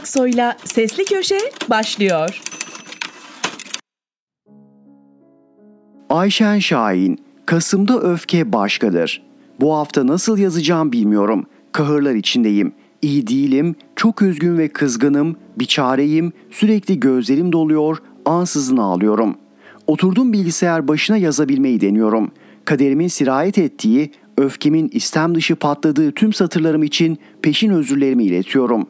Aksoy'la Sesli Köşe başlıyor. Ayşen Şahin, Kasım'da öfke başkadır. Bu hafta nasıl yazacağım bilmiyorum. Kahırlar içindeyim. İyi değilim, çok üzgün ve kızgınım, bir çareyim, sürekli gözlerim doluyor, ansızın ağlıyorum. Oturdum bilgisayar başına yazabilmeyi deniyorum. Kaderimin sirayet ettiği, öfkemin istem dışı patladığı tüm satırlarım için peşin özürlerimi iletiyorum.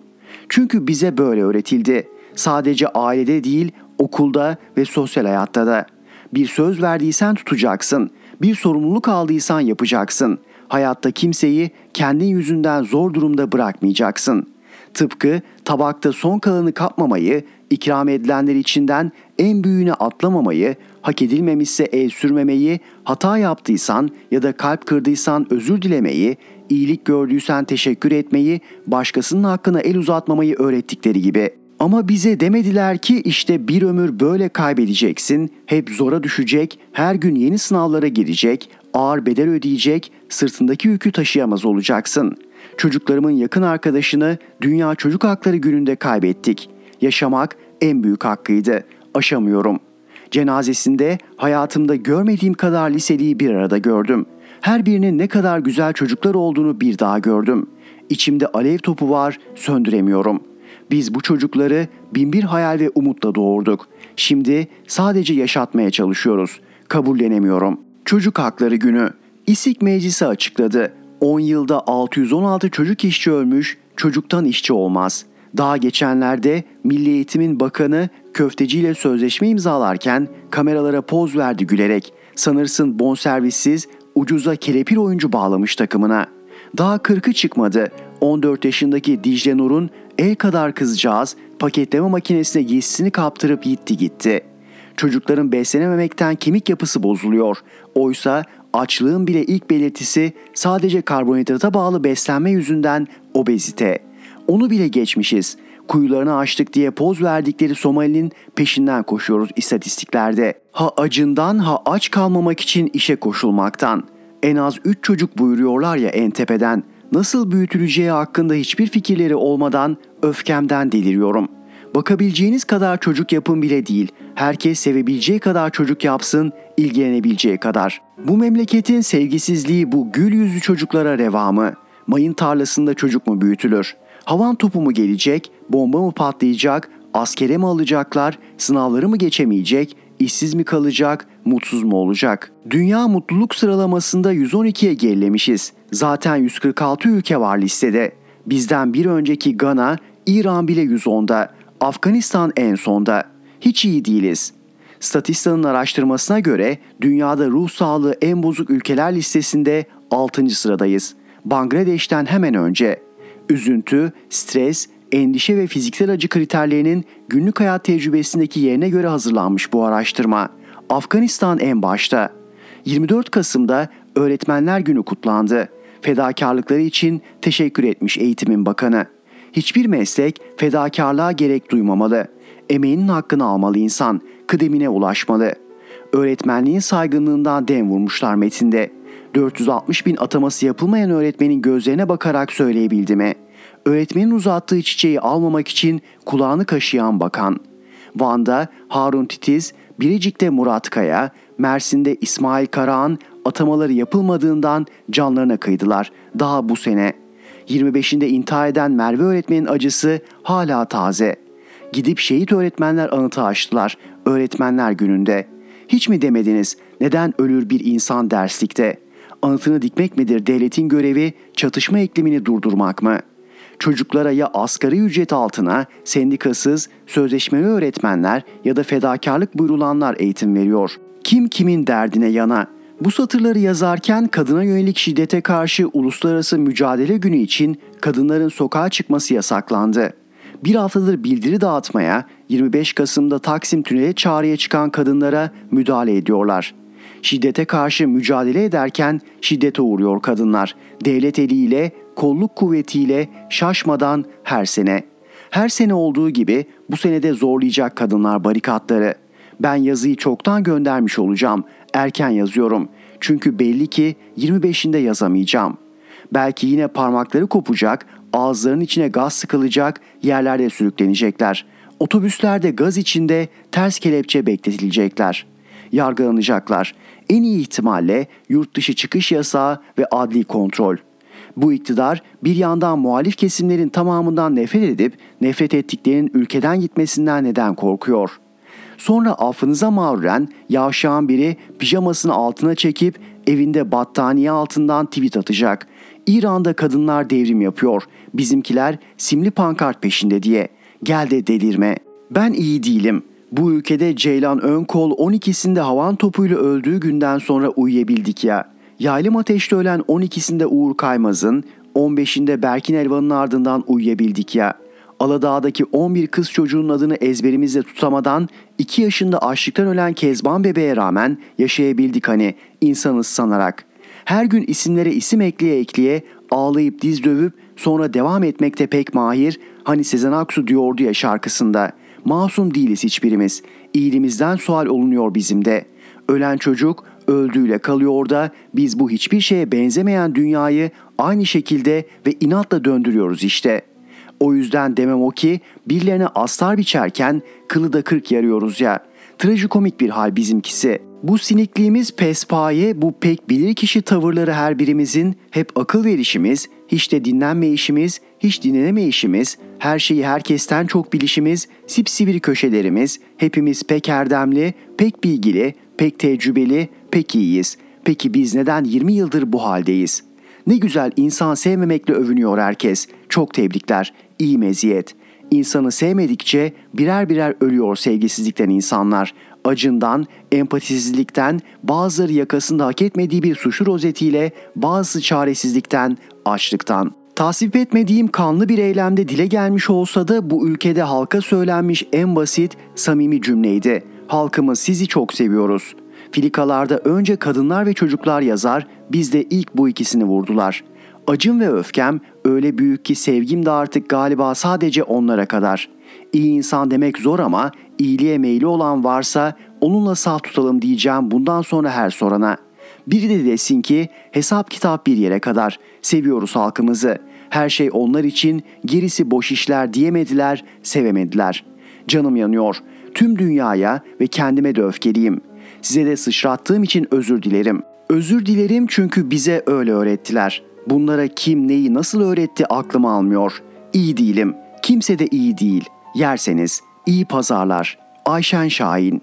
Çünkü bize böyle öğretildi. Sadece ailede değil, okulda ve sosyal hayatta da. Bir söz verdiysen tutacaksın. Bir sorumluluk aldıysan yapacaksın. Hayatta kimseyi kendin yüzünden zor durumda bırakmayacaksın. Tıpkı tabakta son kalanı kapmamayı, ikram edilenler içinden en büyüğünü atlamamayı, hak edilmemişse el sürmemeyi, hata yaptıysan ya da kalp kırdıysan özür dilemeyi, iyilik gördüysen teşekkür etmeyi, başkasının hakkına el uzatmamayı öğrettikleri gibi. Ama bize demediler ki işte bir ömür böyle kaybedeceksin, hep zora düşecek, her gün yeni sınavlara girecek, ağır bedel ödeyecek, sırtındaki yükü taşıyamaz olacaksın. Çocuklarımın yakın arkadaşını Dünya Çocuk Hakları Günü'nde kaybettik. Yaşamak en büyük hakkıydı. Aşamıyorum. Cenazesinde hayatımda görmediğim kadar liseliyi bir arada gördüm. Her birinin ne kadar güzel çocuklar olduğunu bir daha gördüm. İçimde alev topu var, söndüremiyorum. Biz bu çocukları binbir hayal ve umutla doğurduk. Şimdi sadece yaşatmaya çalışıyoruz. Kabullenemiyorum. Çocuk Hakları Günü. İSİK Meclisi açıkladı. 10 yılda 616 çocuk işçi ölmüş, çocuktan işçi olmaz. Daha geçenlerde Milli Eğitim'in bakanı köfteciyle sözleşme imzalarken kameralara poz verdi gülerek. Sanırsın bonservissiz ucuza kelepir oyuncu bağlamış takımına. Daha 40'ı çıkmadı. 14 yaşındaki Dicle Nur'un el kadar kızcağız paketleme makinesine giysisini kaptırıp gitti gitti. Çocukların beslenememekten kemik yapısı bozuluyor. Oysa açlığın bile ilk belirtisi sadece karbonhidrata bağlı beslenme yüzünden obezite. Onu bile geçmişiz. Kuyularını açtık diye poz verdikleri Somali'nin peşinden koşuyoruz istatistiklerde. Ha acından ha aç kalmamak için işe koşulmaktan. En az 3 çocuk buyuruyorlar ya en tepeden. Nasıl büyütüleceği hakkında hiçbir fikirleri olmadan öfkemden deliriyorum. Bakabileceğiniz kadar çocuk yapın bile değil. Herkes sevebileceği kadar çocuk yapsın, ilgilenebileceği kadar. Bu memleketin sevgisizliği bu gül yüzlü çocuklara reva mı? Mayın tarlasında çocuk mu büyütülür? Havan topu mu gelecek, bomba mı patlayacak, askere mi alacaklar, sınavları mı geçemeyecek, işsiz mi kalacak, mutsuz mu olacak? Dünya mutluluk sıralamasında 112'ye gerilemişiz. Zaten 146 ülke var listede. Bizden bir önceki Gana, İran bile 110'da, Afganistan en sonda. Hiç iyi değiliz. Statistan'ın araştırmasına göre dünyada ruh sağlığı en bozuk ülkeler listesinde 6. sıradayız. Bangladeş'ten hemen önce. Üzüntü, stres, endişe ve fiziksel acı kriterlerinin günlük hayat tecrübesindeki yerine göre hazırlanmış bu araştırma. Afganistan en başta. 24 Kasım'da Öğretmenler Günü kutlandı. Fedakarlıkları için teşekkür etmiş Eğitimin Bakanı. Hiçbir meslek fedakarlığa gerek duymamalı. Emeğinin hakkını almalı insan, kıdemine ulaşmalı. Öğretmenliğin saygınlığından dem vurmuşlar metinde. 460 bin ataması yapılmayan öğretmenin gözlerine bakarak söyleyebildi mi? Öğretmenin uzattığı çiçeği almamak için kulağını kaşıyan bakan. Van'da Harun Titiz, Bilecik'te Murat Kaya, Mersin'de İsmail Karahan atamaları yapılmadığından canlarına kıydılar daha bu sene. 25'inde intihar eden Merve öğretmenin acısı hala taze. Gidip şehit öğretmenler anıtı açtılar öğretmenler gününde. Hiç mi demediniz neden ölür bir insan derslikte? Anıtını dikmek midir devletin görevi çatışma iklimini durdurmak mı? Çocuklara ya asgari ücret altına sendikasız, sözleşmeli öğretmenler ya da fedakarlık buyurulanlar eğitim veriyor. Kim kimin derdine yana? Bu satırları yazarken kadına yönelik şiddete karşı Uluslararası Mücadele Günü için kadınların sokağa çıkması yasaklandı. Bir haftadır bildiri dağıtmaya, 25 Kasım'da Taksim Tüneli çağrıya çıkan kadınlara müdahale ediyorlar. Şiddete karşı mücadele ederken şiddete uğruyor kadınlar. Devlet eliyle, kolluk kuvvetiyle şaşmadan her sene. Her sene olduğu gibi bu senede zorlayacak kadınlar barikatları. Ben yazıyı çoktan göndermiş olacağım. Erken yazıyorum. Çünkü belli ki 25'inde yazamayacağım. Belki yine parmakları kopacak, ağızlarının içine gaz sıkılacak, yerlerde sürüklenecekler. Otobüslerde gaz içinde ters kelepçe bekletilecekler. Yargılanacaklar. En iyi ihtimalle yurt dışı çıkış yasağı ve adli kontrol. Bu iktidar bir yandan muhalif kesimlerin tamamından nefret edip nefret ettiklerinin ülkeden gitmesinden neden korkuyor?'' Sonra affınıza mağruren yavşağın biri pijamasını altına çekip evinde battaniye altından tweet atacak. İran'da kadınlar devrim yapıyor. Bizimkiler simli pankart peşinde diye. Gel de delirme. Ben iyi değilim. Bu ülkede Ceylan Önkol 12'sinde havan topuyla öldüğü günden sonra uyuyabildik ya. Yaylım ateşte ölen 12'sinde Uğur Kaymaz'ın, 15'inde Berkin Elvan'ın ardından uyuyabildik ya.'' Aladağ'daki 11 kız çocuğunun adını ezberimizde tutamadan 2 yaşında açlıktan ölen Kezban bebeğe rağmen yaşayabildik hani insanız sanarak. Her gün isimlere isim ekleye ekleye ağlayıp diz dövüp sonra devam etmekte pek mahir hani Sezen Aksu diyordu ya şarkısında. Masum değiliz hiçbirimiz. İyiliğimizden sual olunuyor bizim de. Ölen çocuk öldüğüyle kalıyor da biz bu hiçbir şeye benzemeyen dünyayı aynı şekilde ve inatla döndürüyoruz işte.'' O yüzden demem o ki birilerine astar biçerken kılı da kırk yarıyoruz ya. Trajikomik bir hal bizimkisi. Bu sinikliğimiz pespaye, bu pek bilir kişi tavırları her birimizin hep akıl verişimiz, hiç de dinlenme işimiz, hiç dinleneme işimiz, her şeyi herkesten çok bilişimiz, sipsivri köşelerimiz, hepimiz pek erdemli, pek bilgili, pek tecrübeli, pek iyiyiz. Peki biz neden 20 yıldır bu haldeyiz?'' Ne güzel insan sevmemekle övünüyor herkes. Çok tebrikler. İyi meziyet. İnsanı sevmedikçe birer birer ölüyor sevgisizlikten insanlar. Acından, empatisizlikten, bazıları yakasında hak etmediği bir suçlu rozetiyle, bazısı çaresizlikten, açlıktan. Tasvip etmediğim kanlı bir eylemde dile gelmiş olsa da bu ülkede halka söylenmiş en basit, samimi cümleydi. Halkımız sizi çok seviyoruz. Filikalarda önce kadınlar ve çocuklar yazar, bizde ilk bu ikisini vurdular. Acım ve öfkem öyle büyük ki sevgim de artık galiba sadece onlara kadar. İyi insan demek zor ama iyiliğe meyli olan varsa onunla sağ tutalım diyeceğim bundan sonra her sorana. Biri de desin ki hesap kitap bir yere kadar. Seviyoruz halkımızı. Her şey onlar için gerisi boş işler diyemediler, sevemediler. Canım yanıyor. Tüm dünyaya ve kendime de öfkeliyim. Size de sıçrattığım için özür dilerim. Özür dilerim çünkü bize öyle öğrettiler. Bunlara kim neyi nasıl öğretti aklım almıyor. İyi değilim. Kimse de iyi değil. Yerseniz iyi pazarlar. Ayşen Şahin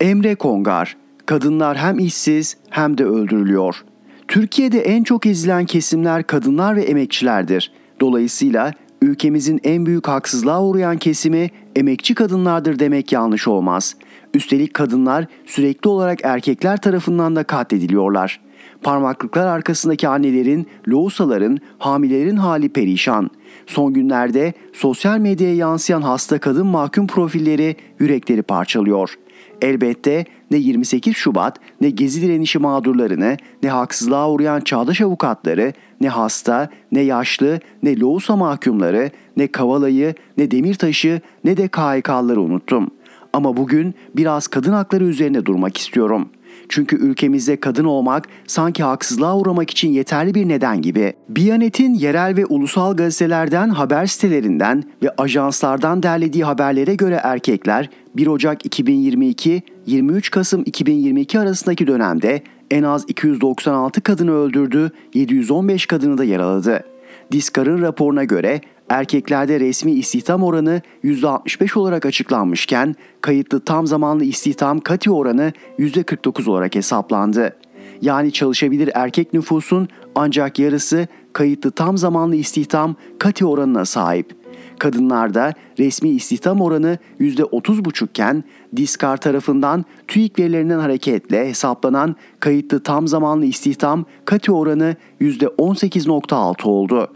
Emre Kongar Kadınlar hem işsiz hem de öldürülüyor. Türkiye'de en çok ezilen kesimler kadınlar ve emekçilerdir. Dolayısıyla ülkemizin en büyük haksızlığa uğrayan kesimi emekçi kadınlardır demek yanlış olmaz. Üstelik kadınlar sürekli olarak erkekler tarafından da katlediliyorlar. Parmaklıklar arkasındaki annelerin, loğusaların, hamilelerin hali perişan. Son günlerde sosyal medyaya yansıyan hasta kadın mahkum profilleri yürekleri parçalıyor. Elbette ne 28 Şubat ne gezi direnişi mağdurlarını ne haksızlığa uğrayan çağdaş avukatları ne hasta ne yaşlı ne loğusa mahkumları ne Kavala'yı ne Demirtaş'ı ne de KHK'ları unuttum. Ama bugün biraz kadın hakları üzerine durmak istiyorum. Çünkü ülkemizde kadın olmak sanki haksızlığa uğramak için yeterli bir neden gibi. Biyanet'in yerel ve ulusal gazetelerden, haber sitelerinden ve ajanslardan derlediği haberlere göre erkekler 1 Ocak 2022 23 Kasım 2022 arasındaki dönemde en az 296 kadını öldürdü, 715 kadını da yaraladı. Diskar'ın raporuna göre erkeklerde resmi istihdam oranı %65 olarak açıklanmışken kayıtlı tam zamanlı istihdam kati oranı %49 olarak hesaplandı. Yani çalışabilir erkek nüfusun ancak yarısı kayıtlı tam zamanlı istihdam kati oranına sahip. Kadınlarda resmi istihdam oranı %30,5 iken Diskar tarafından TÜİK verilerinden hareketle hesaplanan kayıtlı tam zamanlı istihdam kati oranı %18,6 oldu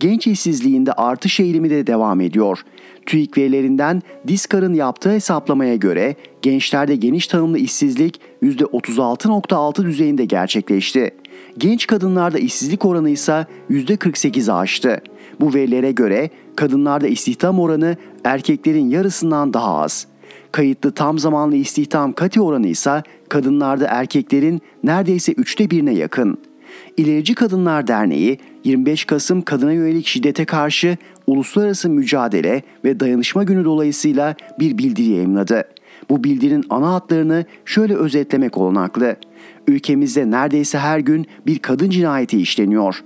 genç işsizliğinde artış eğilimi de devam ediyor. TÜİK verilerinden Diskar'ın yaptığı hesaplamaya göre gençlerde geniş tanımlı işsizlik %36.6 düzeyinde gerçekleşti. Genç kadınlarda işsizlik oranı ise %48'i aştı. Bu verilere göre kadınlarda istihdam oranı erkeklerin yarısından daha az. Kayıtlı tam zamanlı istihdam kati oranı ise kadınlarda erkeklerin neredeyse üçte birine yakın. İlerici Kadınlar Derneği 25 Kasım kadına yönelik şiddete karşı uluslararası mücadele ve dayanışma günü dolayısıyla bir bildiri yayımladı. Bu bildirinin ana hatlarını şöyle özetlemek olanaklı. Ülkemizde neredeyse her gün bir kadın cinayeti işleniyor.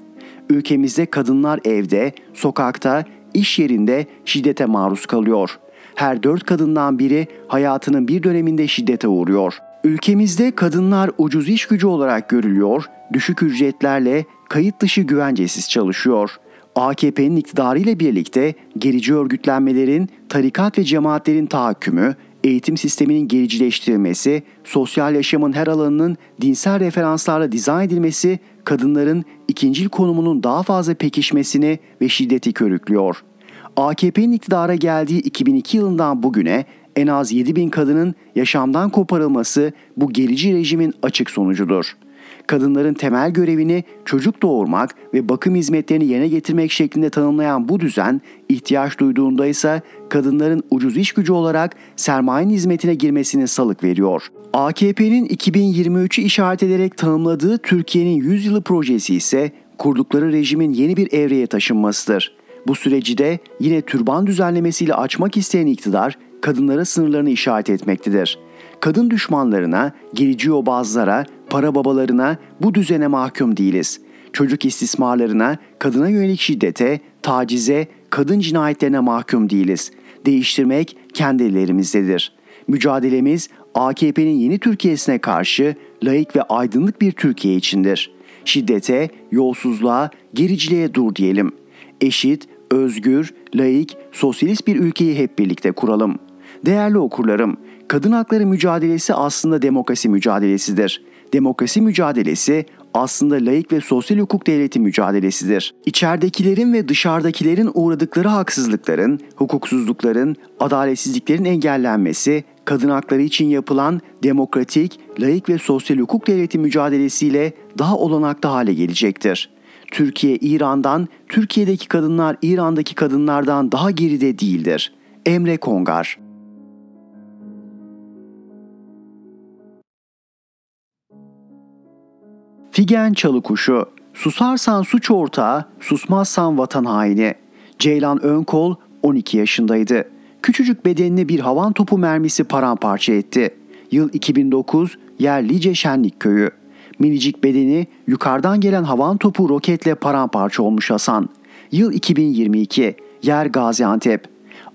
Ülkemizde kadınlar evde, sokakta, iş yerinde şiddete maruz kalıyor. Her dört kadından biri hayatının bir döneminde şiddete uğruyor. Ülkemizde kadınlar ucuz iş gücü olarak görülüyor, düşük ücretlerle kayıt dışı güvencesiz çalışıyor. AKP'nin iktidarıyla birlikte gerici örgütlenmelerin, tarikat ve cemaatlerin tahakkümü, eğitim sisteminin gericileştirilmesi, sosyal yaşamın her alanının dinsel referanslarla dizayn edilmesi kadınların ikincil konumunun daha fazla pekişmesini ve şiddeti körüklüyor. AKP'nin iktidara geldiği 2002 yılından bugüne en az 7 bin kadının yaşamdan koparılması bu gerici rejimin açık sonucudur. Kadınların temel görevini çocuk doğurmak ve bakım hizmetlerini yerine getirmek şeklinde tanımlayan bu düzen ihtiyaç duyduğunda ise kadınların ucuz iş gücü olarak sermayenin hizmetine girmesine salık veriyor. AKP'nin 2023'ü işaret ederek tanımladığı Türkiye'nin 100 yılı projesi ise kurdukları rejimin yeni bir evreye taşınmasıdır. Bu süreci de yine türban düzenlemesiyle açmak isteyen iktidar kadınlara sınırlarını işaret etmektedir. Kadın düşmanlarına, gerici yobazlara, para babalarına bu düzene mahkum değiliz. Çocuk istismarlarına, kadına yönelik şiddete, tacize, kadın cinayetlerine mahkum değiliz. Değiştirmek kendi ellerimizdedir. Mücadelemiz AKP'nin yeni Türkiye'sine karşı layık ve aydınlık bir Türkiye içindir. Şiddete, yolsuzluğa, gericiliğe dur diyelim. Eşit, özgür, laik, sosyalist bir ülkeyi hep birlikte kuralım. Değerli okurlarım, kadın hakları mücadelesi aslında demokrasi mücadelesidir. Demokrasi mücadelesi aslında laik ve sosyal hukuk devleti mücadelesidir. İçeridekilerin ve dışarıdakilerin uğradıkları haksızlıkların, hukuksuzlukların, adaletsizliklerin engellenmesi, kadın hakları için yapılan demokratik, laik ve sosyal hukuk devleti mücadelesiyle daha olanaklı hale gelecektir. Türkiye İran'dan, Türkiye'deki kadınlar İran'daki kadınlardan daha geride değildir. Emre Kongar Figen Çalıkuşu Susarsan suç ortağı, susmazsan vatan haini. Ceylan Önkol 12 yaşındaydı. Küçücük bedenini bir havan topu mermisi paramparça etti. Yıl 2009, yer Lice Şenlik Köyü. Minicik bedeni yukarıdan gelen havan topu roketle paramparça olmuş Hasan. Yıl 2022, yer Gaziantep.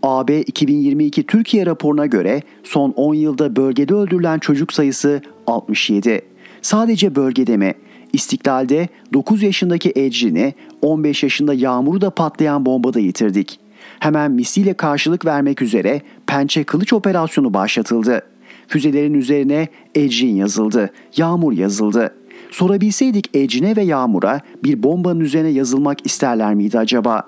AB 2022 Türkiye raporuna göre son 10 yılda bölgede öldürülen çocuk sayısı 67. Sadece bölgede mi? İstiklal'de 9 yaşındaki Ecrin'i, 15 yaşında Yağmur'u da patlayan bombada yitirdik. Hemen misliyle karşılık vermek üzere pençe kılıç operasyonu başlatıldı. Füzelerin üzerine Ecrin yazıldı, Yağmur yazıldı. Sorabilseydik Ecrin'e ve Yağmur'a bir bombanın üzerine yazılmak isterler miydi acaba?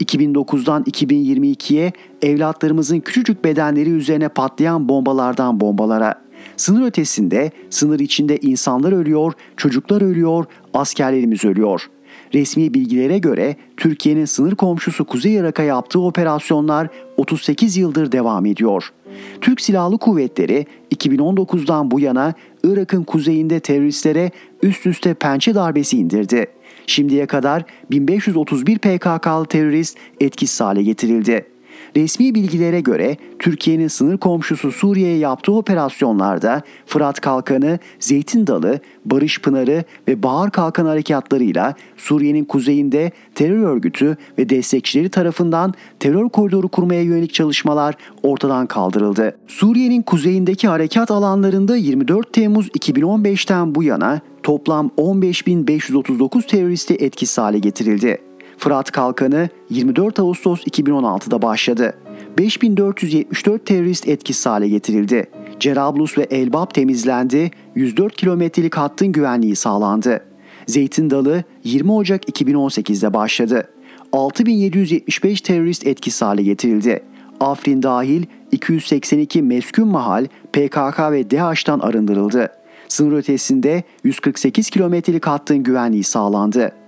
2009'dan 2022'ye evlatlarımızın küçücük bedenleri üzerine patlayan bombalardan bombalara. Sınır ötesinde, sınır içinde insanlar ölüyor, çocuklar ölüyor, askerlerimiz ölüyor. Resmi bilgilere göre Türkiye'nin sınır komşusu Kuzey Irak'a yaptığı operasyonlar 38 yıldır devam ediyor. Türk Silahlı Kuvvetleri 2019'dan bu yana Irak'ın kuzeyinde teröristlere üst üste pençe darbesi indirdi. Şimdiye kadar 1531 PKK'lı terörist etkisiz hale getirildi. Resmi bilgilere göre Türkiye'nin sınır komşusu Suriye'ye yaptığı operasyonlarda Fırat Kalkanı, Zeytin Dalı, Barış Pınarı ve Bahar Kalkan harekatlarıyla Suriye'nin kuzeyinde terör örgütü ve destekçileri tarafından terör koridoru kurmaya yönelik çalışmalar ortadan kaldırıldı. Suriye'nin kuzeyindeki harekat alanlarında 24 Temmuz 2015'ten bu yana toplam 15.539 teröristi etkisiz hale getirildi. Fırat Kalkanı 24 Ağustos 2016'da başladı. 5474 terörist etkisiz hale getirildi. Cerablus ve Elbap temizlendi, 104 kilometrelik hattın güvenliği sağlandı. Zeytin Dalı 20 Ocak 2018'de başladı. 6775 terörist etkisiz hale getirildi. Afrin dahil 282 meskun mahal PKK ve DH'dan arındırıldı. Sınır ötesinde 148 kilometrelik hattın güvenliği sağlandı.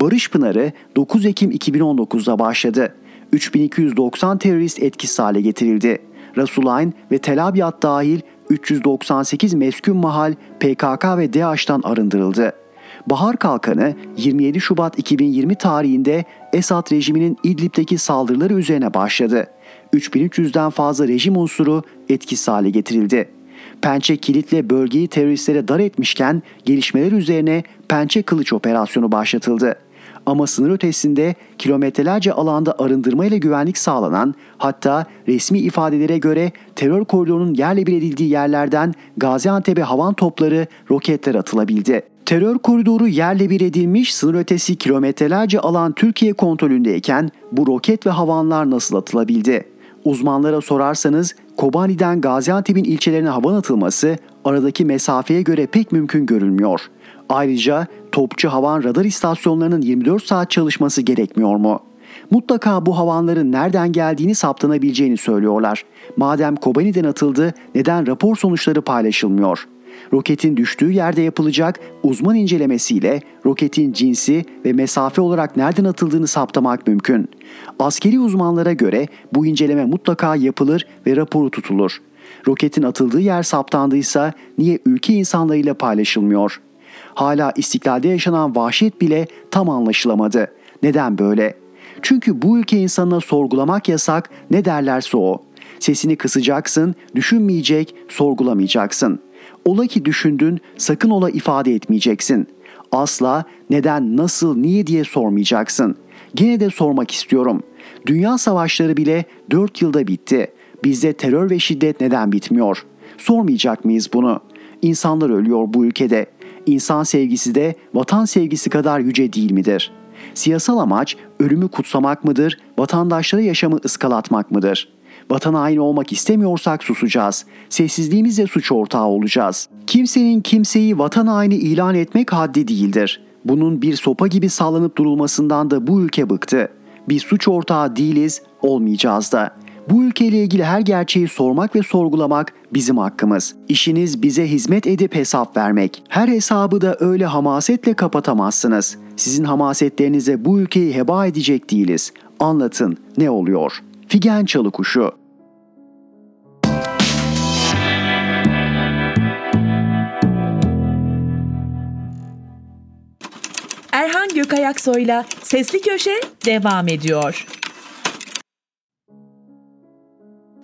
Barış Pınarı 9 Ekim 2019'da başladı. 3290 terörist etkisiz hale getirildi. Rasulayn ve Tel Abyad dahil 398 meskun mahal PKK ve DAEŞ'tan arındırıldı. Bahar Kalkanı 27 Şubat 2020 tarihinde Esad rejiminin İdlib'deki saldırıları üzerine başladı. 3300'den fazla rejim unsuru etkisiz hale getirildi. Pençe kilitle bölgeyi teröristlere dar etmişken gelişmeler üzerine Pençe Kılıç operasyonu başlatıldı. Ama sınır ötesinde kilometrelerce alanda arındırma ile güvenlik sağlanan hatta resmi ifadelere göre terör koridorunun yerle bir edildiği yerlerden Gaziantep'e havan topları, roketler atılabildi. Terör koridoru yerle bir edilmiş sınır ötesi kilometrelerce alan Türkiye kontrolündeyken bu roket ve havanlar nasıl atılabildi? Uzmanlara sorarsanız Kobani'den Gaziantep'in ilçelerine havan atılması aradaki mesafeye göre pek mümkün görülmüyor. Ayrıca topçu havan radar istasyonlarının 24 saat çalışması gerekmiyor mu? Mutlaka bu havanların nereden geldiğini saptanabileceğini söylüyorlar. Madem Kobani'den atıldı neden rapor sonuçları paylaşılmıyor?'' roketin düştüğü yerde yapılacak uzman incelemesiyle roketin cinsi ve mesafe olarak nereden atıldığını saptamak mümkün. Askeri uzmanlara göre bu inceleme mutlaka yapılır ve raporu tutulur. Roketin atıldığı yer saptandıysa niye ülke insanlarıyla paylaşılmıyor? Hala istiklalde yaşanan vahşet bile tam anlaşılamadı. Neden böyle? Çünkü bu ülke insanına sorgulamak yasak, ne derlerse o. Sesini kısacaksın, düşünmeyecek, sorgulamayacaksın. Ola ki düşündün, sakın ola ifade etmeyeceksin. Asla neden, nasıl, niye diye sormayacaksın. Gene de sormak istiyorum. Dünya savaşları bile 4 yılda bitti. Bizde terör ve şiddet neden bitmiyor? Sormayacak mıyız bunu? İnsanlar ölüyor bu ülkede. İnsan sevgisi de vatan sevgisi kadar yüce değil midir? Siyasal amaç ölümü kutsamak mıdır, vatandaşlara yaşamı ıskalatmak mıdır?'' Vatana aynı olmak istemiyorsak susacağız. Sessizliğimizle suç ortağı olacağız. Kimsenin kimseyi vatan aynı ilan etmek haddi değildir. Bunun bir sopa gibi sallanıp durulmasından da bu ülke bıktı. Bir suç ortağı değiliz, olmayacağız da. Bu ülkeyle ilgili her gerçeği sormak ve sorgulamak bizim hakkımız. İşiniz bize hizmet edip hesap vermek. Her hesabı da öyle hamasetle kapatamazsınız. Sizin hamasetlerinize bu ülkeyi heba edecek değiliz. Anlatın ne oluyor? Figen Çalıkuşu Erhan Gökayaksoy'la Sesli Köşe devam ediyor.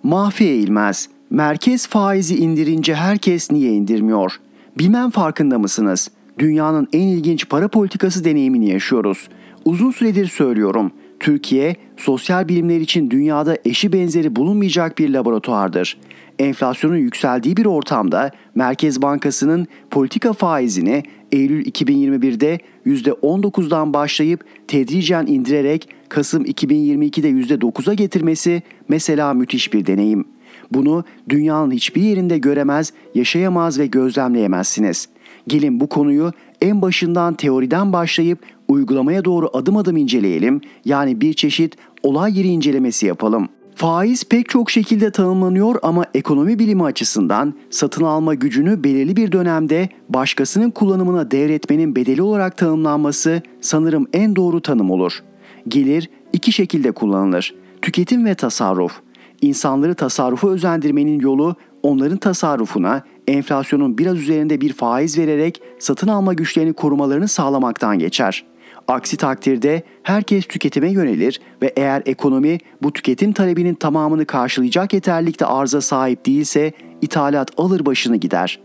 Mahfi eğilmez. Merkez faizi indirince herkes niye indirmiyor? Bilmem farkında mısınız? Dünyanın en ilginç para politikası deneyimini yaşıyoruz. Uzun süredir söylüyorum. Türkiye, sosyal bilimler için dünyada eşi benzeri bulunmayacak bir laboratuvardır. Enflasyonun yükseldiği bir ortamda Merkez Bankası'nın politika faizini Eylül 2021'de %19'dan başlayıp tedricen indirerek Kasım 2022'de %9'a getirmesi mesela müthiş bir deneyim. Bunu dünyanın hiçbir yerinde göremez, yaşayamaz ve gözlemleyemezsiniz. Gelin bu konuyu en başından teoriden başlayıp uygulamaya doğru adım adım inceleyelim. Yani bir çeşit olay yeri incelemesi yapalım. Faiz pek çok şekilde tanımlanıyor ama ekonomi bilimi açısından satın alma gücünü belirli bir dönemde başkasının kullanımına devretmenin bedeli olarak tanımlanması sanırım en doğru tanım olur. Gelir iki şekilde kullanılır. Tüketim ve tasarruf. İnsanları tasarrufu özendirmenin yolu onların tasarrufuna enflasyonun biraz üzerinde bir faiz vererek satın alma güçlerini korumalarını sağlamaktan geçer. Aksi takdirde herkes tüketime yönelir ve eğer ekonomi bu tüketim talebinin tamamını karşılayacak yeterlikte arza sahip değilse ithalat alır başını gider.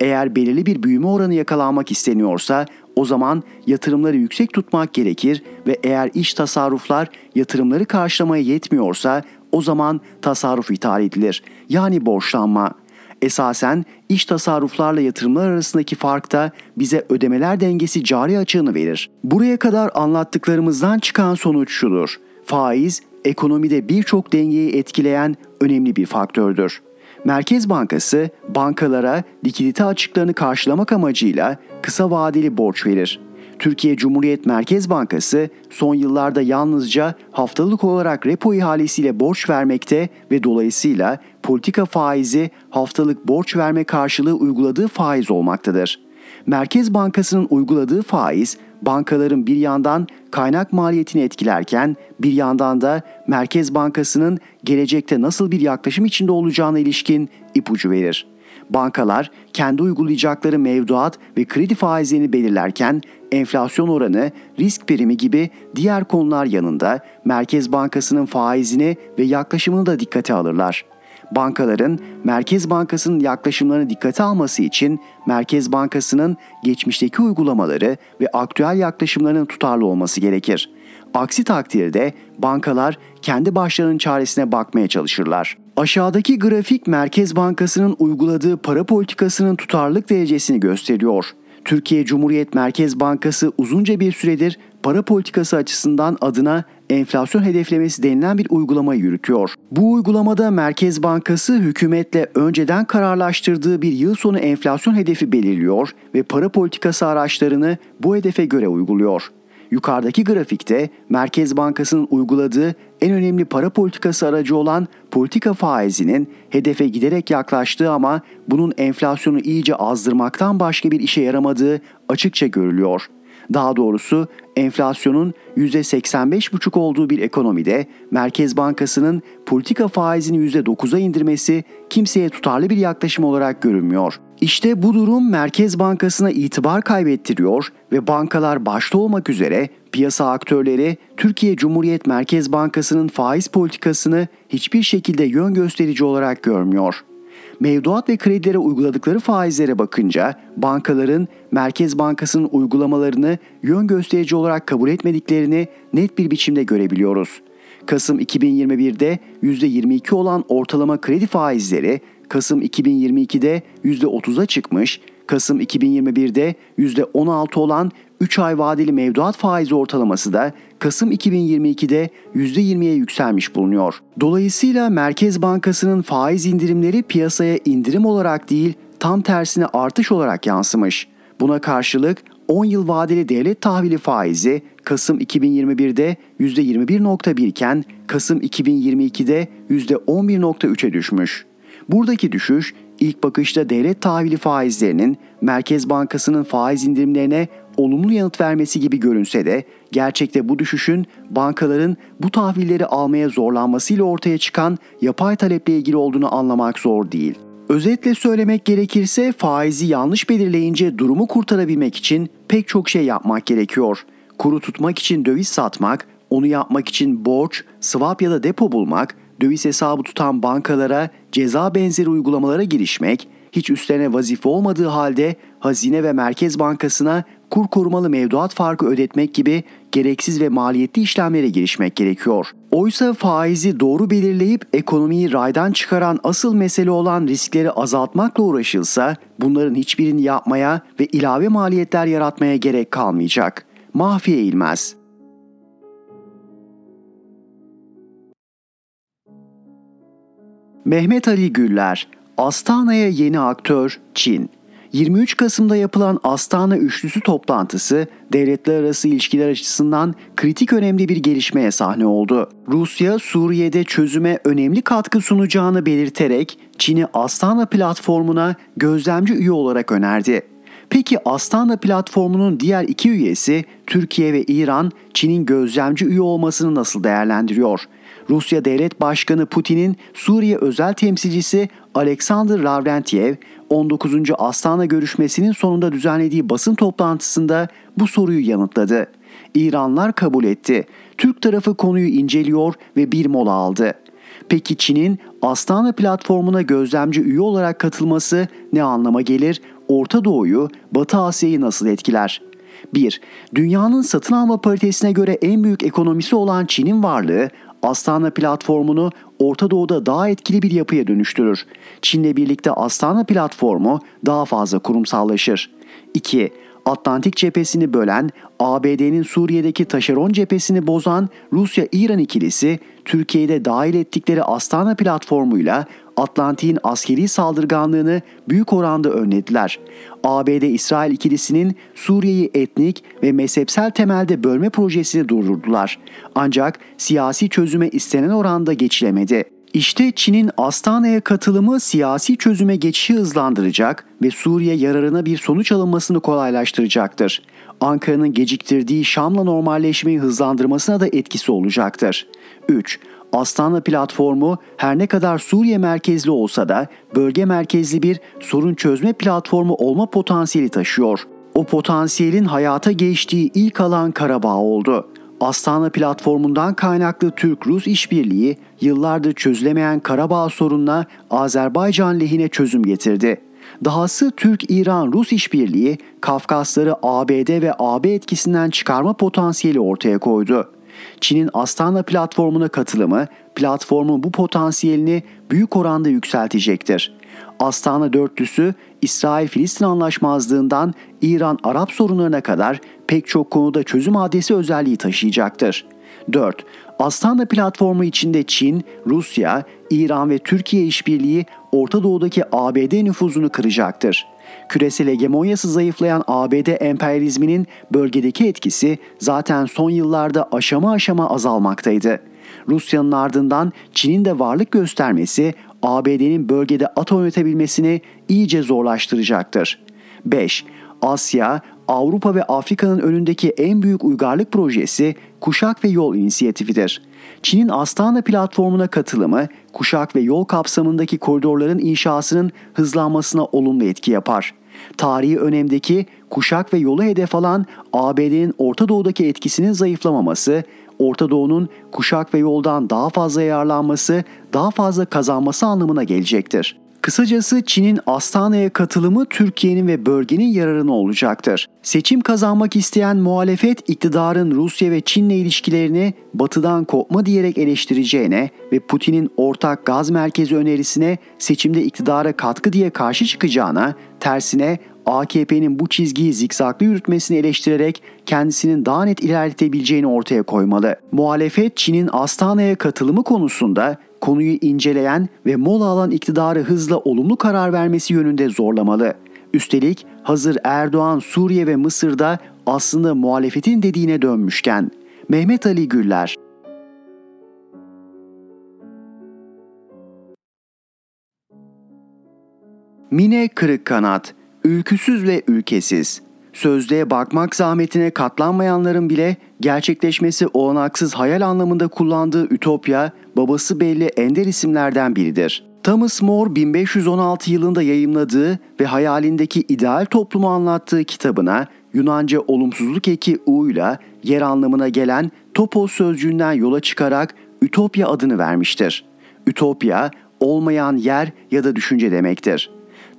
Eğer belirli bir büyüme oranı yakalanmak isteniyorsa o zaman yatırımları yüksek tutmak gerekir ve eğer iş tasarruflar yatırımları karşılamaya yetmiyorsa o zaman tasarruf ithal edilir. Yani borçlanma. Esasen iş tasarruflarla yatırımlar arasındaki fark da bize ödemeler dengesi cari açığını verir. Buraya kadar anlattıklarımızdan çıkan sonuç şudur. Faiz ekonomide birçok dengeyi etkileyen önemli bir faktördür. Merkez Bankası bankalara likidite açıklarını karşılamak amacıyla kısa vadeli borç verir. Türkiye Cumhuriyet Merkez Bankası son yıllarda yalnızca haftalık olarak repo ihalesiyle borç vermekte ve dolayısıyla politika faizi haftalık borç verme karşılığı uyguladığı faiz olmaktadır. Merkez Bankası'nın uyguladığı faiz bankaların bir yandan kaynak maliyetini etkilerken bir yandan da Merkez Bankası'nın gelecekte nasıl bir yaklaşım içinde olacağına ilişkin ipucu verir. Bankalar kendi uygulayacakları mevduat ve kredi faizlerini belirlerken enflasyon oranı, risk primi gibi diğer konular yanında Merkez Bankası'nın faizini ve yaklaşımını da dikkate alırlar. Bankaların Merkez Bankası'nın yaklaşımlarını dikkate alması için Merkez Bankası'nın geçmişteki uygulamaları ve aktüel yaklaşımlarının tutarlı olması gerekir. Aksi takdirde bankalar kendi başlarının çaresine bakmaya çalışırlar. Aşağıdaki grafik Merkez Bankası'nın uyguladığı para politikasının tutarlılık derecesini gösteriyor. Türkiye Cumhuriyet Merkez Bankası uzunca bir süredir para politikası açısından adına enflasyon hedeflemesi denilen bir uygulamayı yürütüyor. Bu uygulamada Merkez Bankası hükümetle önceden kararlaştırdığı bir yıl sonu enflasyon hedefi belirliyor ve para politikası araçlarını bu hedefe göre uyguluyor. Yukarıdaki grafikte Merkez Bankası'nın uyguladığı en önemli para politikası aracı olan politika faizinin hedefe giderek yaklaştığı ama bunun enflasyonu iyice azdırmaktan başka bir işe yaramadığı açıkça görülüyor. Daha doğrusu enflasyonun %85,5 olduğu bir ekonomide Merkez Bankası'nın politika faizini %9'a indirmesi kimseye tutarlı bir yaklaşım olarak görünmüyor. İşte bu durum Merkez Bankası'na itibar kaybettiriyor ve bankalar başta olmak üzere piyasa aktörleri Türkiye Cumhuriyet Merkez Bankası'nın faiz politikasını hiçbir şekilde yön gösterici olarak görmüyor. Mevduat ve kredilere uyguladıkları faizlere bakınca bankaların Merkez Bankası'nın uygulamalarını yön gösterici olarak kabul etmediklerini net bir biçimde görebiliyoruz. Kasım 2021'de %22 olan ortalama kredi faizleri Kasım 2022'de %30'a çıkmış, Kasım 2021'de %16 olan 3 ay vadeli mevduat faizi ortalaması da Kasım 2022'de %20'ye yükselmiş bulunuyor. Dolayısıyla Merkez Bankası'nın faiz indirimleri piyasaya indirim olarak değil, tam tersine artış olarak yansımış. Buna karşılık 10 yıl vadeli devlet tahvili faizi Kasım 2021'de %21.1 iken Kasım 2022'de %11.3'e düşmüş. Buradaki düşüş ilk bakışta devlet tahvili faizlerinin Merkez Bankası'nın faiz indirimlerine olumlu yanıt vermesi gibi görünse de gerçekte bu düşüşün bankaların bu tahvilleri almaya zorlanmasıyla ortaya çıkan yapay taleple ilgili olduğunu anlamak zor değil. Özetle söylemek gerekirse faizi yanlış belirleyince durumu kurtarabilmek için pek çok şey yapmak gerekiyor. Kuru tutmak için döviz satmak, onu yapmak için borç, swap ya da depo bulmak, döviz hesabı tutan bankalara ceza benzeri uygulamalara girişmek, hiç üstlerine vazife olmadığı halde Hazine ve Merkez Bankası'na kur korumalı mevduat farkı ödetmek gibi gereksiz ve maliyetli işlemlere girişmek gerekiyor. Oysa faizi doğru belirleyip ekonomiyi raydan çıkaran asıl mesele olan riskleri azaltmakla uğraşılsa bunların hiçbirini yapmaya ve ilave maliyetler yaratmaya gerek kalmayacak. Mahfiye İlmez Mehmet Ali Güller, Astana'ya yeni aktör Çin. 23 Kasım'da yapılan Astana Üçlüsü toplantısı devletler arası ilişkiler açısından kritik önemli bir gelişmeye sahne oldu. Rusya Suriye'de çözüme önemli katkı sunacağını belirterek Çin'i Astana platformuna gözlemci üye olarak önerdi. Peki Astana platformunun diğer iki üyesi Türkiye ve İran Çin'in gözlemci üye olmasını nasıl değerlendiriyor? Rusya Devlet Başkanı Putin'in Suriye özel temsilcisi Alexander Lavrentiev 19. Astana görüşmesinin sonunda düzenlediği basın toplantısında bu soruyu yanıtladı. İranlar kabul etti. Türk tarafı konuyu inceliyor ve bir mola aldı. Peki Çin'in Astana platformuna gözlemci üye olarak katılması ne anlama gelir? Orta Doğu'yu, Batı Asya'yı nasıl etkiler? 1. Dünyanın satın alma paritesine göre en büyük ekonomisi olan Çin'in varlığı Astana platformunu Orta Doğu'da daha etkili bir yapıya dönüştürür. Çin'le birlikte Astana platformu daha fazla kurumsallaşır. 2. Atlantik cephesini bölen, ABD'nin Suriye'deki taşeron cephesini bozan Rusya-İran ikilisi Türkiye'de dahil ettikleri Astana platformuyla Atlantik'in askeri saldırganlığını büyük oranda önlediler. ABD-İsrail ikilisinin Suriye'yi etnik ve mezhepsel temelde bölme projesini durdurdular. Ancak siyasi çözüme istenen oranda geçilemedi. İşte Çin'in Astana'ya katılımı siyasi çözüme geçişi hızlandıracak ve Suriye yararına bir sonuç alınmasını kolaylaştıracaktır. Ankara'nın geciktirdiği Şam'la normalleşmeyi hızlandırmasına da etkisi olacaktır. 3. Astana platformu her ne kadar Suriye merkezli olsa da bölge merkezli bir sorun çözme platformu olma potansiyeli taşıyor. O potansiyelin hayata geçtiği ilk alan Karabağ oldu. Astana platformundan kaynaklı Türk-Rus işbirliği yıllardır çözülemeyen Karabağ sorununa Azerbaycan lehine çözüm getirdi. Dahası Türk-İran-Rus işbirliği Kafkasları ABD ve AB etkisinden çıkarma potansiyeli ortaya koydu. Çin'in Astana platformuna katılımı platformun bu potansiyelini büyük oranda yükseltecektir. Astana dörtlüsü İsrail-Filistin anlaşmazlığından İran-Arap sorunlarına kadar pek çok konuda çözüm adresi özelliği taşıyacaktır. 4. Astana platformu içinde Çin, Rusya, İran ve Türkiye işbirliği Orta Doğu'daki ABD nüfuzunu kıracaktır. Küresel hegemonyası zayıflayan ABD emperyalizminin bölgedeki etkisi zaten son yıllarda aşama aşama azalmaktaydı. Rusya'nın ardından Çin'in de varlık göstermesi ABD'nin bölgede atom üretebilmesini iyice zorlaştıracaktır. 5. Asya, Avrupa ve Afrika'nın önündeki en büyük uygarlık projesi Kuşak ve Yol inisiyatifidir. Çin'in Astana platformuna katılımı, kuşak ve yol kapsamındaki koridorların inşasının hızlanmasına olumlu etki yapar. Tarihi önemdeki kuşak ve yolu hedef alan ABD'nin Orta Doğu'daki etkisinin zayıflamaması, Orta Doğu'nun kuşak ve yoldan daha fazla yararlanması, daha fazla kazanması anlamına gelecektir. Kısacası Çin'in Astana'ya katılımı Türkiye'nin ve bölgenin yararına olacaktır. Seçim kazanmak isteyen muhalefet iktidarın Rusya ve Çin'le ilişkilerini batıdan kopma diyerek eleştireceğine ve Putin'in ortak gaz merkezi önerisine seçimde iktidara katkı diye karşı çıkacağına, tersine AKP'nin bu çizgiyi zikzaklı yürütmesini eleştirerek kendisinin daha net ilerletebileceğini ortaya koymalı. Muhalefet Çin'in Astana'ya katılımı konusunda konuyu inceleyen ve mola alan iktidarı hızla olumlu karar vermesi yönünde zorlamalı. Üstelik hazır Erdoğan Suriye ve Mısır'da aslında muhalefetin dediğine dönmüşken Mehmet Ali Güller Mine kırık kanat, ülküsüz ve ülkesiz. Sözlüğe bakmak zahmetine katlanmayanların bile gerçekleşmesi olanaksız hayal anlamında kullandığı Ütopya, babası belli ender isimlerden biridir. Thomas More 1516 yılında yayımladığı ve hayalindeki ideal toplumu anlattığı kitabına Yunanca olumsuzluk eki U ile yer anlamına gelen topos sözcüğünden yola çıkarak Ütopya adını vermiştir. Ütopya, olmayan yer ya da düşünce demektir.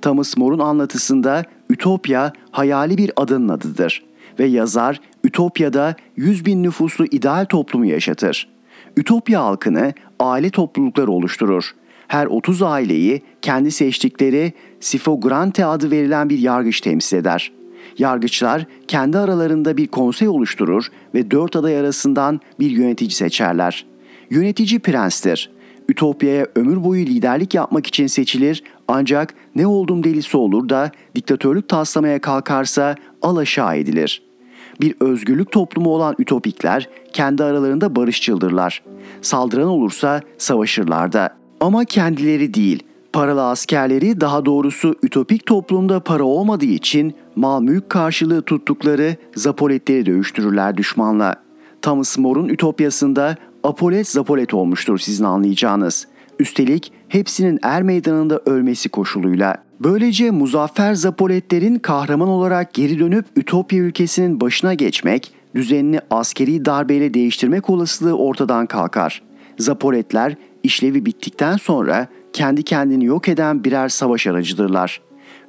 Thomas More'un anlatısında Ütopya hayali bir adının adıdır ve yazar Ütopya'da 100 bin nüfuslu ideal toplumu yaşatır. Ütopya halkını aile toplulukları oluşturur. Her 30 aileyi kendi seçtikleri Sifogrante adı verilen bir yargıç temsil eder. Yargıçlar kendi aralarında bir konsey oluşturur ve dört aday arasından bir yönetici seçerler. Yönetici prenstir. Ütopya'ya ömür boyu liderlik yapmak için seçilir ancak ne oldum delisi olur da diktatörlük taslamaya kalkarsa alaşağı edilir. Bir özgürlük toplumu olan ütopikler kendi aralarında barışçıldırlar. Saldıran olursa savaşırlar da. Ama kendileri değil, paralı askerleri daha doğrusu ütopik toplumda para olmadığı için mal mülk karşılığı tuttukları zapoletleri dövüştürürler düşmanla. Thomas More'un ütopyasında apolet zapolet olmuştur sizin anlayacağınız. Üstelik hepsinin er meydanında ölmesi koşuluyla. Böylece muzaffer zapoletlerin kahraman olarak geri dönüp Ütopya ülkesinin başına geçmek, düzenini askeri darbeyle değiştirmek olasılığı ortadan kalkar. Zapoletler işlevi bittikten sonra kendi kendini yok eden birer savaş aracıdırlar.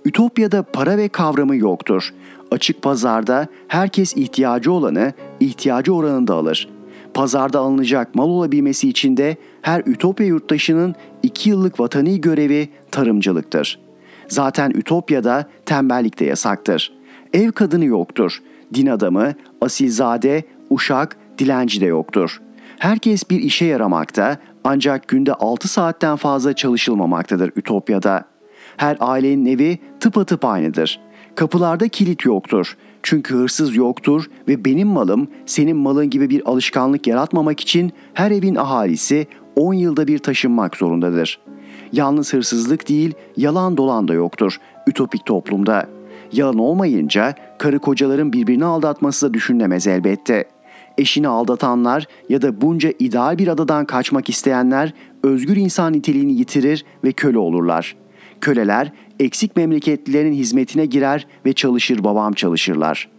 Ütopya'da para ve kavramı yoktur. Açık pazarda herkes ihtiyacı olanı ihtiyacı oranında alır pazarda alınacak mal olabilmesi için de her Ütopya yurttaşının 2 yıllık vatani görevi tarımcılıktır. Zaten Ütopya'da tembellik de yasaktır. Ev kadını yoktur. Din adamı, asilzade, uşak, dilenci de yoktur. Herkes bir işe yaramakta ancak günde 6 saatten fazla çalışılmamaktadır Ütopya'da. Her ailenin evi tıpatıp aynıdır. Kapılarda kilit yoktur. Çünkü hırsız yoktur ve benim malım senin malın gibi bir alışkanlık yaratmamak için her evin ahalisi 10 yılda bir taşınmak zorundadır. Yalnız hırsızlık değil, yalan dolan da yoktur ütopik toplumda. Yalan olmayınca karı kocaların birbirini aldatması da düşünülemez elbette. Eşini aldatanlar ya da bunca ideal bir adadan kaçmak isteyenler özgür insan niteliğini yitirir ve köle olurlar. Köleler eksik memleketlilerin hizmetine girer ve çalışır babam çalışırlar.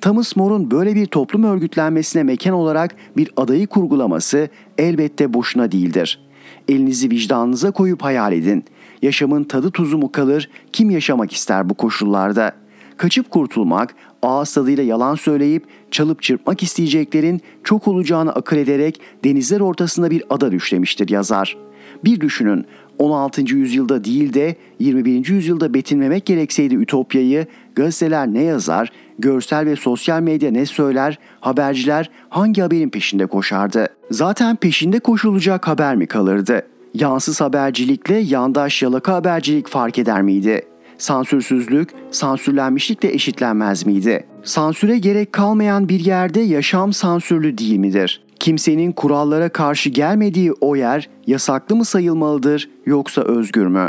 Thomas More'un böyle bir toplum örgütlenmesine mekan olarak bir adayı kurgulaması elbette boşuna değildir. Elinizi vicdanınıza koyup hayal edin. Yaşamın tadı tuzu mu kalır, kim yaşamak ister bu koşullarda? Kaçıp kurtulmak, ağız tadıyla yalan söyleyip çalıp çırpmak isteyeceklerin çok olacağını akıl ederek denizler ortasında bir ada düşlemiştir yazar. Bir düşünün 16. yüzyılda değil de 21. yüzyılda betinmemek gerekseydi Ütopya'yı gazeteler ne yazar, görsel ve sosyal medya ne söyler, haberciler hangi haberin peşinde koşardı? Zaten peşinde koşulacak haber mi kalırdı? Yansız habercilikle yandaş yalaka habercilik fark eder miydi? Sansürsüzlük, sansürlenmişlikle eşitlenmez miydi? Sansüre gerek kalmayan bir yerde yaşam sansürlü değil midir? Kimsenin kurallara karşı gelmediği o yer yasaklı mı sayılmalıdır yoksa özgür mü?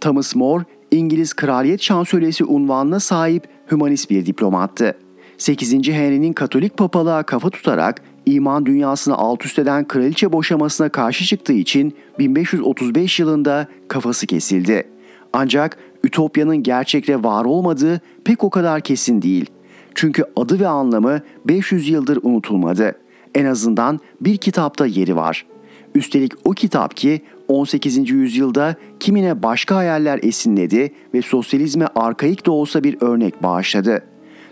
Thomas More, İngiliz Kraliyet Şansölyesi unvanına sahip hümanist bir diplomattı. 8. Henry'nin Katolik papalığa kafa tutarak iman dünyasını alt üst eden kraliçe boşamasına karşı çıktığı için 1535 yılında kafası kesildi. Ancak Ütopya'nın gerçekte var olmadığı pek o kadar kesin değil. Çünkü adı ve anlamı 500 yıldır unutulmadı. En azından bir kitapta yeri var. Üstelik o kitap ki 18. yüzyılda kimine başka hayaller esinledi ve sosyalizme arkaik de olsa bir örnek bağışladı.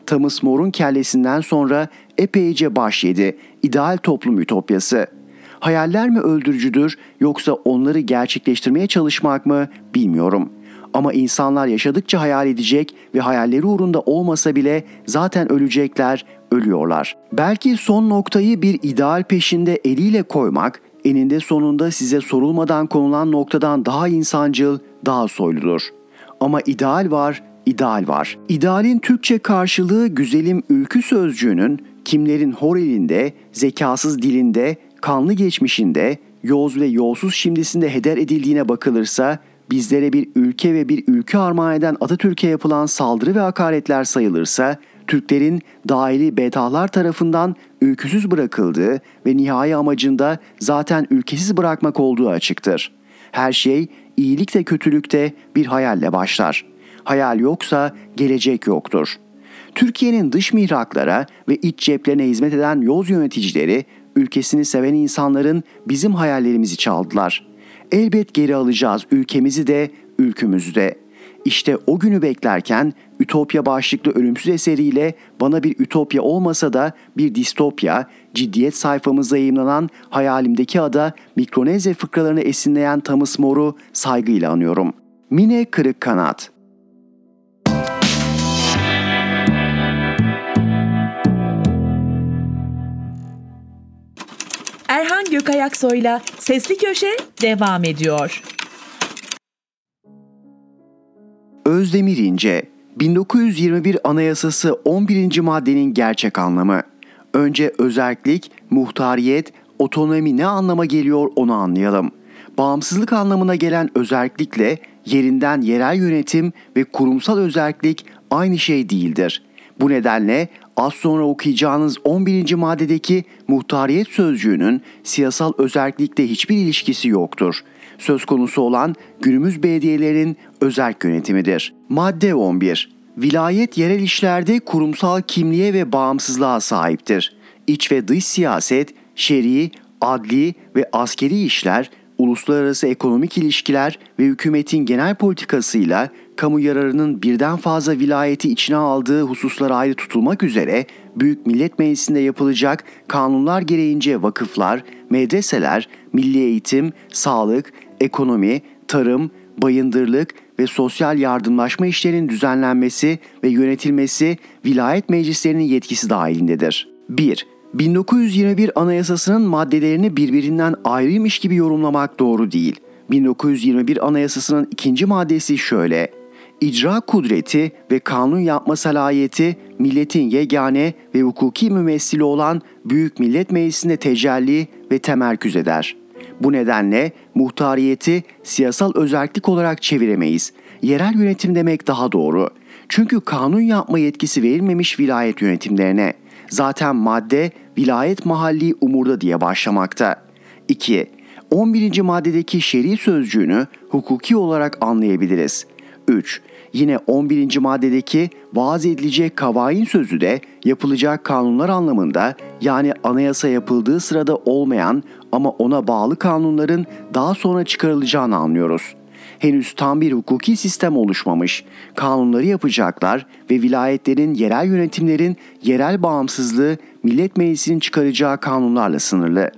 Thomas More'un kellesinden sonra epeyce baş yedi ideal toplum ütopyası. Hayaller mi öldürücüdür yoksa onları gerçekleştirmeye çalışmak mı bilmiyorum. Ama insanlar yaşadıkça hayal edecek ve hayalleri uğrunda olmasa bile zaten ölecekler, ölüyorlar. Belki son noktayı bir ideal peşinde eliyle koymak eninde sonunda size sorulmadan konulan noktadan daha insancıl, daha soyludur. Ama ideal var, ideal var. İdealin Türkçe karşılığı güzelim ülkü sözcüğünün kimlerin hor elinde, zekasız dilinde, kanlı geçmişinde, yoz ve yolsuz şimdisinde heder edildiğine bakılırsa bizlere bir ülke ve bir ülke armağan eden Atatürk'e yapılan saldırı ve hakaretler sayılırsa Türklerin dahili betahlar tarafından ülküsüz bırakıldığı ve nihai amacında zaten ülkesiz bırakmak olduğu açıktır. Her şey iyilikte kötülükte bir hayalle başlar. Hayal yoksa gelecek yoktur. Türkiye'nin dış mihraklara ve iç ceplerine hizmet eden yoz yöneticileri ülkesini seven insanların bizim hayallerimizi çaldılar. Elbet geri alacağız ülkemizi de ülkümüzü de.'' İşte o günü beklerken Ütopya başlıklı ölümsüz eseriyle bana bir ütopya olmasa da bir distopya, ciddiyet sayfamızda yayınlanan hayalimdeki ada Mikronezya fıkralarını esinleyen Thomas More'u saygıyla anıyorum. Mine Kırık Kanat Erhan Gökayaksoy'la Sesli Köşe devam ediyor. Özdemir İnce 1921 Anayasası 11. maddenin gerçek anlamı. Önce özellik, muhtariyet, otonomi ne anlama geliyor onu anlayalım. Bağımsızlık anlamına gelen özellikle yerinden yerel yönetim ve kurumsal özellik aynı şey değildir. Bu nedenle az sonra okuyacağınız 11. maddedeki muhtariyet sözcüğünün siyasal özellikle hiçbir ilişkisi yoktur söz konusu olan günümüz belediyelerinin özel yönetimidir. Madde 11. Vilayet yerel işlerde kurumsal kimliğe ve bağımsızlığa sahiptir. İç ve dış siyaset, şer'i, adli ve askeri işler, uluslararası ekonomik ilişkiler ve hükümetin genel politikasıyla kamu yararının birden fazla vilayeti içine aldığı hususlar ayrı tutulmak üzere Büyük Millet Meclisi'nde yapılacak kanunlar gereğince vakıflar, medreseler, milli eğitim, sağlık, ekonomi, tarım, bayındırlık ve sosyal yardımlaşma işlerinin düzenlenmesi ve yönetilmesi vilayet meclislerinin yetkisi dahilindedir. 1. 1921 Anayasası'nın maddelerini birbirinden ayrıymış gibi yorumlamak doğru değil. 1921 Anayasası'nın ikinci maddesi şöyle. İcra kudreti ve kanun yapma salayeti milletin yegane ve hukuki mümessili olan Büyük Millet Meclisi'nde tecelli ve temerküz eder.'' Bu nedenle muhtariyeti siyasal özellik olarak çeviremeyiz. Yerel yönetim demek daha doğru. Çünkü kanun yapma yetkisi verilmemiş vilayet yönetimlerine. Zaten madde vilayet mahalli umurda diye başlamakta. 2. 11. maddedeki şer'i sözcüğünü hukuki olarak anlayabiliriz. 3. Yine 11. maddedeki vaaz edilecek kavain sözü de yapılacak kanunlar anlamında yani anayasa yapıldığı sırada olmayan ama ona bağlı kanunların daha sonra çıkarılacağını anlıyoruz. Henüz tam bir hukuki sistem oluşmamış. Kanunları yapacaklar ve vilayetlerin, yerel yönetimlerin yerel bağımsızlığı Millet Meclisi'nin çıkaracağı kanunlarla sınırlı.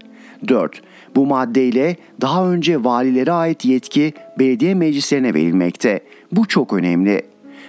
4. Bu maddeyle daha önce valilere ait yetki belediye meclislerine verilmekte. Bu çok önemli.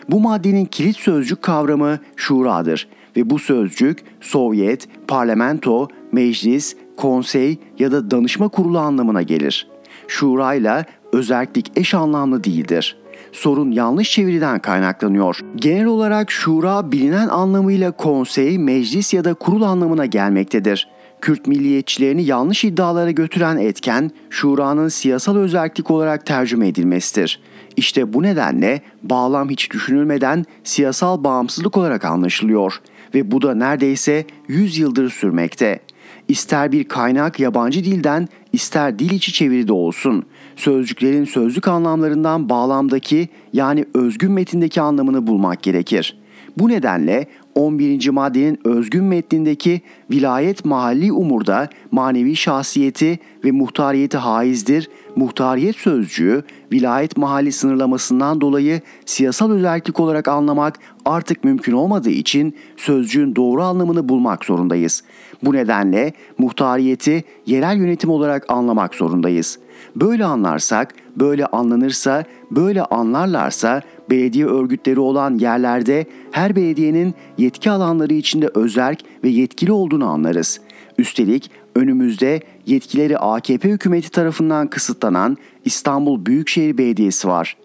Bu maddenin kilit sözcük kavramı şuradır ve bu sözcük Sovyet, parlamento, meclis, konsey ya da danışma kurulu anlamına gelir. Şura ile özellik eş anlamlı değildir. Sorun yanlış çeviriden kaynaklanıyor. Genel olarak şura bilinen anlamıyla konsey, meclis ya da kurul anlamına gelmektedir. Kürt milliyetçilerini yanlış iddialara götüren etken, şuranın siyasal özellik olarak tercüme edilmesidir. İşte bu nedenle bağlam hiç düşünülmeden siyasal bağımsızlık olarak anlaşılıyor ve bu da neredeyse 100 yıldır sürmekte. İster bir kaynak yabancı dilden, ister dil içi çeviride olsun, sözcüklerin sözlük anlamlarından bağlamdaki yani özgün metindeki anlamını bulmak gerekir. Bu nedenle 11. maddenin özgün metnindeki vilayet mahalli umurda manevi şahsiyeti ve muhtariyeti haizdir. Muhtariyet sözcüğü vilayet mahalli sınırlamasından dolayı siyasal özellik olarak anlamak artık mümkün olmadığı için sözcüğün doğru anlamını bulmak zorundayız. Bu nedenle muhtariyeti yerel yönetim olarak anlamak zorundayız. Böyle anlarsak, böyle anlanırsa, böyle anlarlarsa belediye örgütleri olan yerlerde her belediyenin yetki alanları içinde özerk ve yetkili olduğunu anlarız. Üstelik önümüzde yetkileri AKP hükümeti tarafından kısıtlanan İstanbul Büyükşehir Belediyesi var.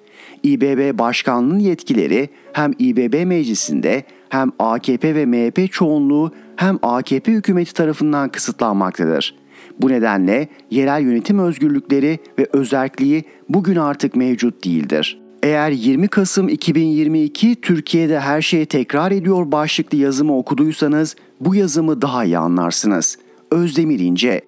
İBB Başkanlığı'nın yetkileri hem İBB Meclisi'nde hem AKP ve MHP çoğunluğu hem AKP hükümeti tarafından kısıtlanmaktadır. Bu nedenle yerel yönetim özgürlükleri ve özerkliği bugün artık mevcut değildir. Eğer 20 Kasım 2022 Türkiye'de her şey tekrar ediyor başlıklı yazımı okuduysanız bu yazımı daha iyi anlarsınız. Özdemir İnce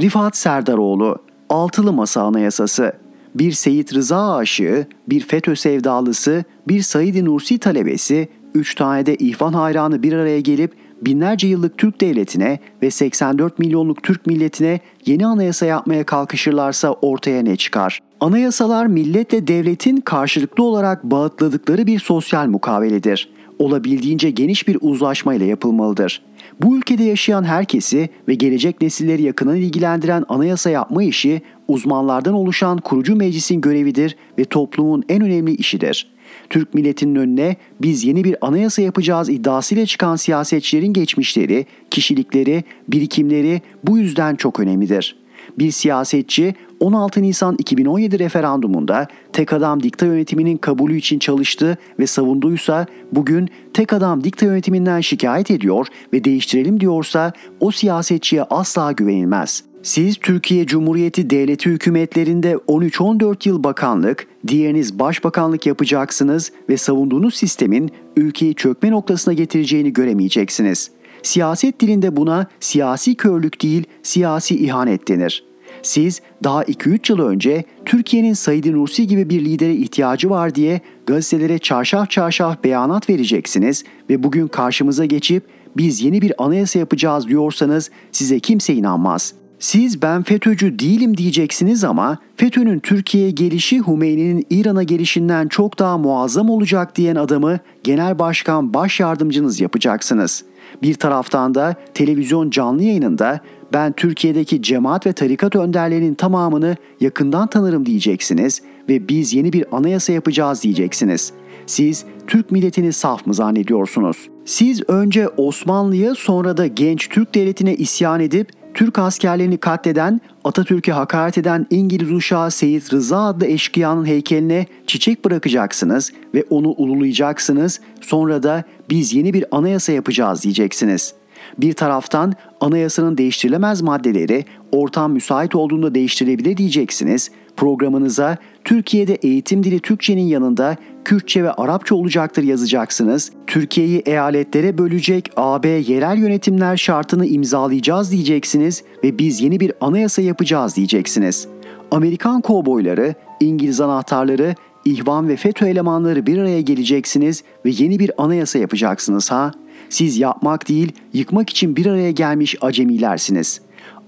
Rifat Serdaroğlu Altılı Masa Anayasası bir Seyit Rıza aşığı, bir FETÖ sevdalısı, bir Said Nursi talebesi, üç tane de ihvan hayranı bir araya gelip binlerce yıllık Türk devletine ve 84 milyonluk Türk milletine yeni anayasa yapmaya kalkışırlarsa ortaya ne çıkar? Anayasalar milletle devletin karşılıklı olarak bağıtladıkları bir sosyal mukaveledir. Olabildiğince geniş bir uzlaşmayla yapılmalıdır. Bu ülkede yaşayan herkesi ve gelecek nesilleri yakından ilgilendiren anayasa yapma işi uzmanlardan oluşan kurucu meclisin görevidir ve toplumun en önemli işidir. Türk milletinin önüne biz yeni bir anayasa yapacağız iddiasıyla çıkan siyasetçilerin geçmişleri, kişilikleri, birikimleri bu yüzden çok önemlidir. Bir siyasetçi 16 Nisan 2017 referandumunda tek adam dikta yönetiminin kabulü için çalıştı ve savunduysa bugün tek adam dikta yönetiminden şikayet ediyor ve değiştirelim diyorsa o siyasetçiye asla güvenilmez. Siz Türkiye Cumhuriyeti Devleti hükümetlerinde 13-14 yıl bakanlık, diğeriniz başbakanlık yapacaksınız ve savunduğunuz sistemin ülkeyi çökme noktasına getireceğini göremeyeceksiniz. Siyaset dilinde buna siyasi körlük değil, siyasi ihanet denir. Siz daha 2-3 yıl önce Türkiye'nin Said Nursi gibi bir lidere ihtiyacı var diye gazetelere çarşaf çarşaf beyanat vereceksiniz ve bugün karşımıza geçip biz yeni bir anayasa yapacağız diyorsanız size kimse inanmaz. Siz ben FETÖ'cü değilim diyeceksiniz ama FETÖ'nün Türkiye'ye gelişi Hümeyni'nin İran'a gelişinden çok daha muazzam olacak diyen adamı genel başkan baş yardımcınız yapacaksınız. Bir taraftan da televizyon canlı yayınında ben Türkiye'deki cemaat ve tarikat önderlerinin tamamını yakından tanırım diyeceksiniz ve biz yeni bir anayasa yapacağız diyeceksiniz. Siz Türk milletini saf mı zannediyorsunuz? Siz önce Osmanlı'ya sonra da genç Türk devletine isyan edip Türk askerlerini katleden, Atatürk'e hakaret eden İngiliz uşağı Seyit Rıza adlı eşkıyanın heykeline çiçek bırakacaksınız ve onu ululayacaksınız. Sonra da biz yeni bir anayasa yapacağız diyeceksiniz. Bir taraftan Anayasanın değiştirilemez maddeleri ortam müsait olduğunda değiştirilebilir diyeceksiniz. Programınıza Türkiye'de eğitim dili Türkçenin yanında Kürtçe ve Arapça olacaktır yazacaksınız. Türkiye'yi eyaletlere bölecek AB yerel yönetimler şartını imzalayacağız diyeceksiniz ve biz yeni bir anayasa yapacağız diyeceksiniz. Amerikan kovboyları, İngiliz anahtarları, İhvan ve FETÖ elemanları bir araya geleceksiniz ve yeni bir anayasa yapacaksınız ha? Siz yapmak değil, yıkmak için bir araya gelmiş acemilersiniz.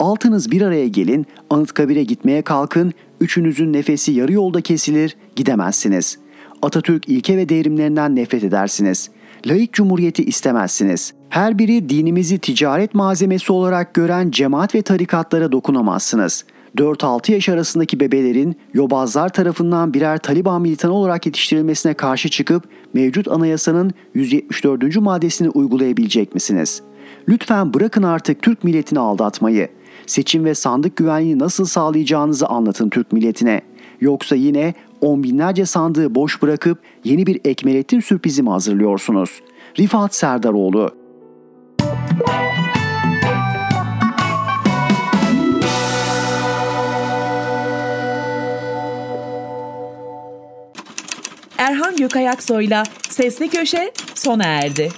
Altınız bir araya gelin, Anıtkabir'e gitmeye kalkın, üçünüzün nefesi yarı yolda kesilir, gidemezsiniz. Atatürk ilke ve devrimlerinden nefret edersiniz. Laik cumhuriyeti istemezsiniz. Her biri dinimizi ticaret malzemesi olarak gören cemaat ve tarikatlara dokunamazsınız. 4-6 yaş arasındaki bebelerin yobazlar tarafından birer Taliban militanı olarak yetiştirilmesine karşı çıkıp mevcut anayasanın 174. maddesini uygulayabilecek misiniz? Lütfen bırakın artık Türk milletini aldatmayı. Seçim ve sandık güvenliğini nasıl sağlayacağınızı anlatın Türk milletine. Yoksa yine on binlerce sandığı boş bırakıp yeni bir Ekmelettin sürprizi mi hazırlıyorsunuz? Rifat Serdaroğlu Erhan Gökayaksoy'la Sesli Köşe sona erdi.